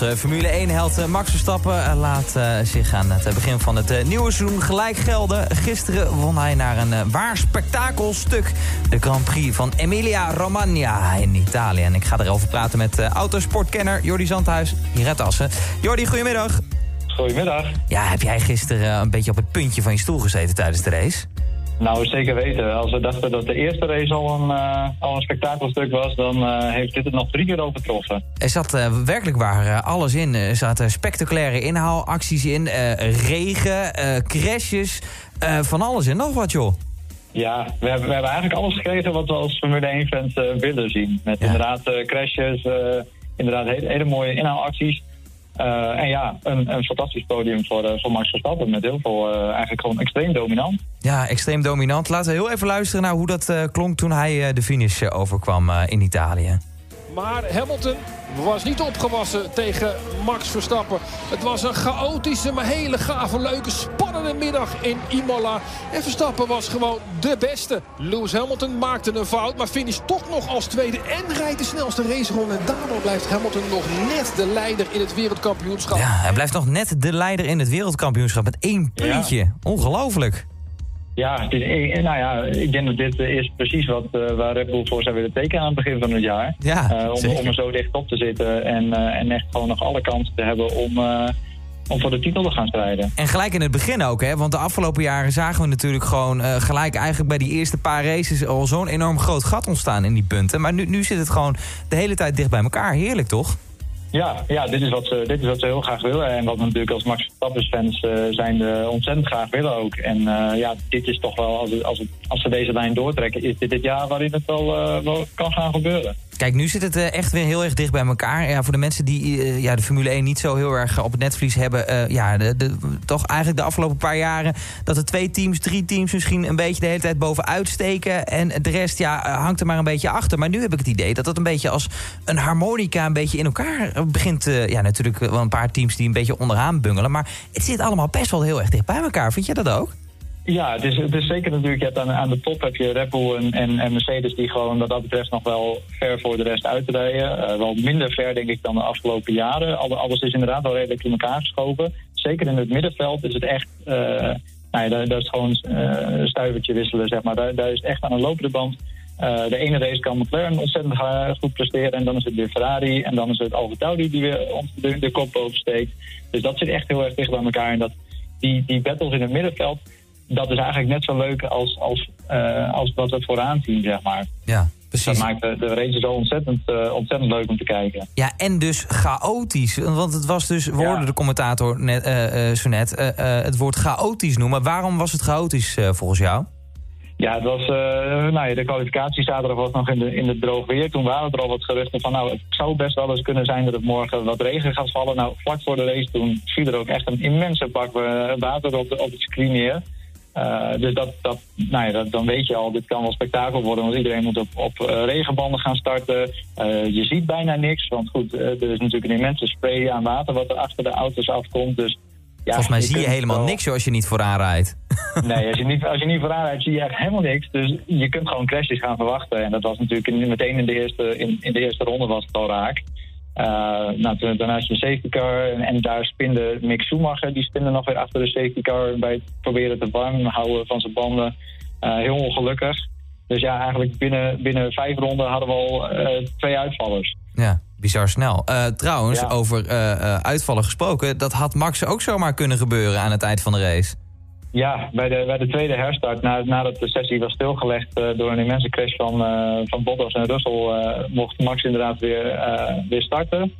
Onze Formule 1-held Max Verstappen laat zich aan het begin van het nieuwe seizoen gelijk gelden. Gisteren won hij naar een waar spektakelstuk. De Grand Prix van Emilia Romagna in Italië. En ik ga erover praten met autosportkenner Jordi Zandhuis hier uit Assen. Jordi, goedemiddag. Goedemiddag. Ja, heb jij gisteren een beetje op het puntje van je stoel gezeten tijdens de race? Nou, zeker weten. Als we dachten dat de eerste race al een, uh, al een spektakelstuk was... dan uh, heeft dit het nog drie keer overtroffen. Er zat uh, werkelijk waar alles in. Er zaten spectaculaire inhaalacties in. regen, crashes, van alles en nog wat, joh. Ja, we hebben, we hebben eigenlijk alles gekregen wat we als Formule 1-fans willen zien. Met inderdaad crashes, inderdaad hele, hele mooie inhaalacties... Uh, en ja, een, een fantastisch podium voor, uh, voor Max Verstappen met heel veel uh, eigenlijk gewoon extreem dominant. Ja, extreem dominant. Laten we heel even luisteren naar hoe dat klonk toen hij de finish overkwam in Italië. Maar Hamilton was niet opgewassen tegen Max Verstappen. Het was een chaotische, maar hele gave, leuke, spannende middag in Imola. En Verstappen was gewoon de beste. Lewis Hamilton maakte een fout, maar finish toch nog als tweede. En rijdt de snelste raceronde. En daardoor blijft Hamilton nog net de leider in het wereldkampioenschap. Ja, hij blijft nog net de leider in het wereldkampioenschap met één puntje. Ongelooflijk. Ja, dit, nou ja, ik denk dat dit is precies wat uh, waar Red Bull voor zou willen tekenen aan het begin van het jaar. Ja, uh, om, om, er zo dicht op te zitten en, uh, en echt gewoon nog alle kansen te hebben om, om voor de titel te gaan strijden. En gelijk in het begin ook, hè? Want de afgelopen jaren zagen we natuurlijk gewoon gelijk eigenlijk bij die eerste paar races al zo'n enorm groot gat ontstaan in die punten. Maar nu, nu zit het gewoon de hele tijd dicht bij elkaar. Heerlijk, toch? Ja, ja dit, is wat ze, dit is wat ze heel graag willen. En wat we natuurlijk als Max Verstappen-fans uh, zijn de ontzettend graag willen ook. En uh, ja, dit is toch wel, als, als, als ze deze lijn doortrekken... is dit het jaar waarin het wel kan gaan gebeuren. Kijk, nu zit het echt weer heel erg dicht bij elkaar. Ja, voor de mensen die ja, de Formule 1 niet zo heel erg op het netvlies hebben... ja, de, toch eigenlijk de afgelopen paar jaren... dat er twee teams, drie teams misschien een beetje de hele tijd bovenuit steken... en de rest ja, hangt er maar een beetje achter. Maar nu heb ik het idee dat dat een beetje als een harmonica... een beetje in elkaar begint... ja, natuurlijk wel een paar teams die een beetje onderaan bungelen... maar het zit allemaal best wel heel erg dicht bij elkaar. Vind je dat ook? Ja, het is, het is zeker natuurlijk. Je hebt aan, de top heb je Red en, Mercedes die gewoon wat dat betreft nog wel ver voor de rest uitrijden. Uh, wel minder ver denk ik dan de afgelopen jaren. Alles is inderdaad wel redelijk in elkaar geschoven. Zeker in het middenveld is het echt. Uh, nou ja, daar, is gewoon uh, een stuivertje wisselen, zeg maar. Daar, is echt aan een lopende band. De ene race kan McLaren ontzettend goed presteren. En dan is het weer Ferrari. En dan is het Alfa die weer de, de kop oversteekt. Dus dat zit echt heel erg dicht bij elkaar. En dat, die, die battles in het middenveld, dat is eigenlijk net zo leuk als, als, uh, als wat we vooraan zien, zeg maar. Ja, precies. Dat maakt de, de race zo ontzettend, uh, ontzettend leuk om te kijken. Ja, en dus chaotisch. Want het was dus, we hoorden de commentator net, uh, zo net, het woord chaotisch noemen. Waarom was het chaotisch volgens jou? Ja, het was, nou ja, de kwalificatie zaterdag was nog in, de, in het droog weer. Toen waren er al wat geruchten van, nou, het zou best wel eens kunnen zijn dat het morgen wat regen gaat vallen. Nou, vlak voor de race toen viel er ook echt een immense bak uh, water op, de, op het screen neer. Uh, dus dat, dat, nou ja, dat, dan weet je al, dit kan wel spektakel worden, want iedereen moet op, op regenbanden gaan starten. je ziet bijna niks, want goed, er is natuurlijk een immense spray aan water wat er achter de auto's afkomt. Dus ja, Volgens mij zie je helemaal niks als je niet vooraan rijdt. Nee, als je, niet, als je niet vooraan rijdt zie je echt helemaal niks. Dus je kunt gewoon crashes gaan verwachten. En dat was natuurlijk meteen in de eerste, in, in de eerste ronde was het al raak. Uh, nou, daarna is een safety car en, en, daar spinde Mick Schumacher. Die spinde nog weer achter de safety car bij het proberen te warm houden van zijn banden. Uh, heel ongelukkig. Dus ja, eigenlijk binnen, binnen vijf ronden hadden we al uh, twee uitvallers. Ja bizar snel. Uh, trouwens, over uh, uitvallen gesproken... dat had Max ook zomaar kunnen gebeuren aan het eind van de race. Ja, bij de, bij de tweede herstart, na, nadat de sessie was stilgelegd... door een immense crash van, van Bottas en Russell... mocht Max inderdaad weer, weer starten.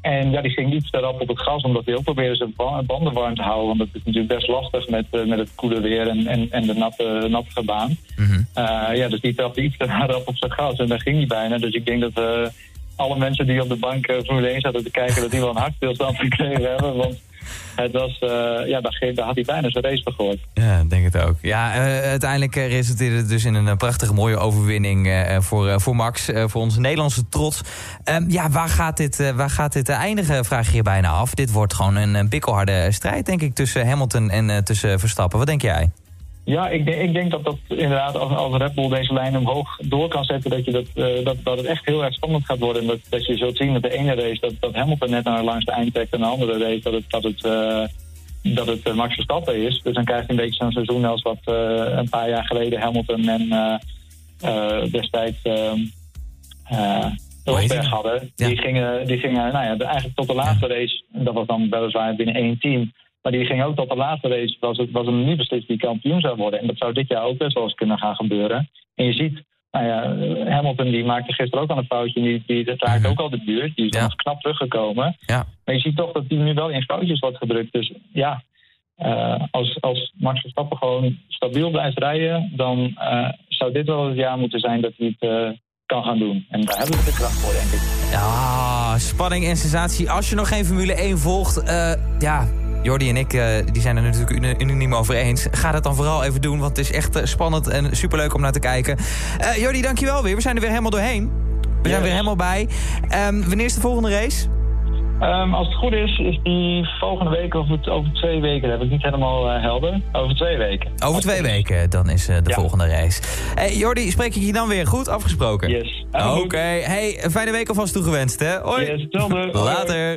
En ja, die ging niet te op het gas... omdat hij ook probeerde zijn banden warm te houden. Want het is natuurlijk best lastig met, met het koele weer en, en, en de natte, natte baan. Mm ja, dus die trapte iets te rap op zijn gas en daar ging hij bijna. Dus ik denk dat alle mensen die op de bank uh, Formule 1 zaten te kijken... dat die wel een hartstilstand gekregen hebben. Want het was, uh, ja, daar, had hij bijna zijn race vergooid. Ja, denk het ook. Ja, uh, uiteindelijk resulteerde het dus in een prachtige mooie overwinning voor, voor Max. voor onze Nederlandse trots. Um, ja, waar gaat dit, waar gaat dit eindigen, vraag je je bijna af. Dit wordt gewoon een, een bikkelharde strijd, denk ik, tussen Hamilton en tussen Verstappen. Wat denk jij? Ja, ik, denk- ik denk dat dat inderdaad als, als Red Bull deze lijn omhoog door kan zetten, dat, je dat, eh, dat, dat het echt heel erg spannend gaat worden. En dat, dat je zult zien dat de ene race dat, dat Hamilton net naar langs de eind trekt en de andere race dat het, dat het, eh, dat het eh, Max Verstappen is. Dus dan krijg je een beetje zo'n seizoen als wat een paar jaar geleden Hamilton en destijds Rosberg die? hadden. Ja. Die, gingen, die gingen nou ja, eigenlijk tot de laatste race, dat was dan weliswaar binnen één team. Maar die ging ook tot de laatste race, was het, was het niet beslist wie kampioen zou worden. En dat zou dit jaar ook best wel eens kunnen gaan gebeuren. En je ziet, nou ja, Hamilton die maakte gisteren ook al een foutje. Die, die dat raakte Mhm. ook al de buurt. Die is Ja. nog knap teruggekomen. Ja. Maar je ziet toch dat die nu wel in foutjes wordt gedrukt. Dus ja, eh, als, als Max Verstappen gewoon stabiel blijft rijden... dan eh, zou dit wel het jaar moeten zijn dat hij het eh, kan gaan doen. En daar hebben we de kracht voor, denk ik. Ja, spanning en sensatie. Als je nog geen Formule 1 volgt, ja... Jordi en ik eh, die zijn er natuurlijk unaniem over eens. Ga dat dan vooral even doen, want het is echt eh, spannend en superleuk om naar te kijken. Eh Jordi, dankjewel weer. We zijn er weer helemaal doorheen. We zijn weer helemaal bij. Ehm, wanneer is de volgende race? Ehm, als het goed is, is die volgende week of het, over twee weken. Dat heb ik niet helemaal helder. Over twee weken. Over twee weken, dan is de Ja. volgende race. Hey, Jordi, spreek ik je dan weer goed? Afgesproken? Yes. Oké. Hey, fijne week alvast toegewenst, hè? Hoi. Yes. Later.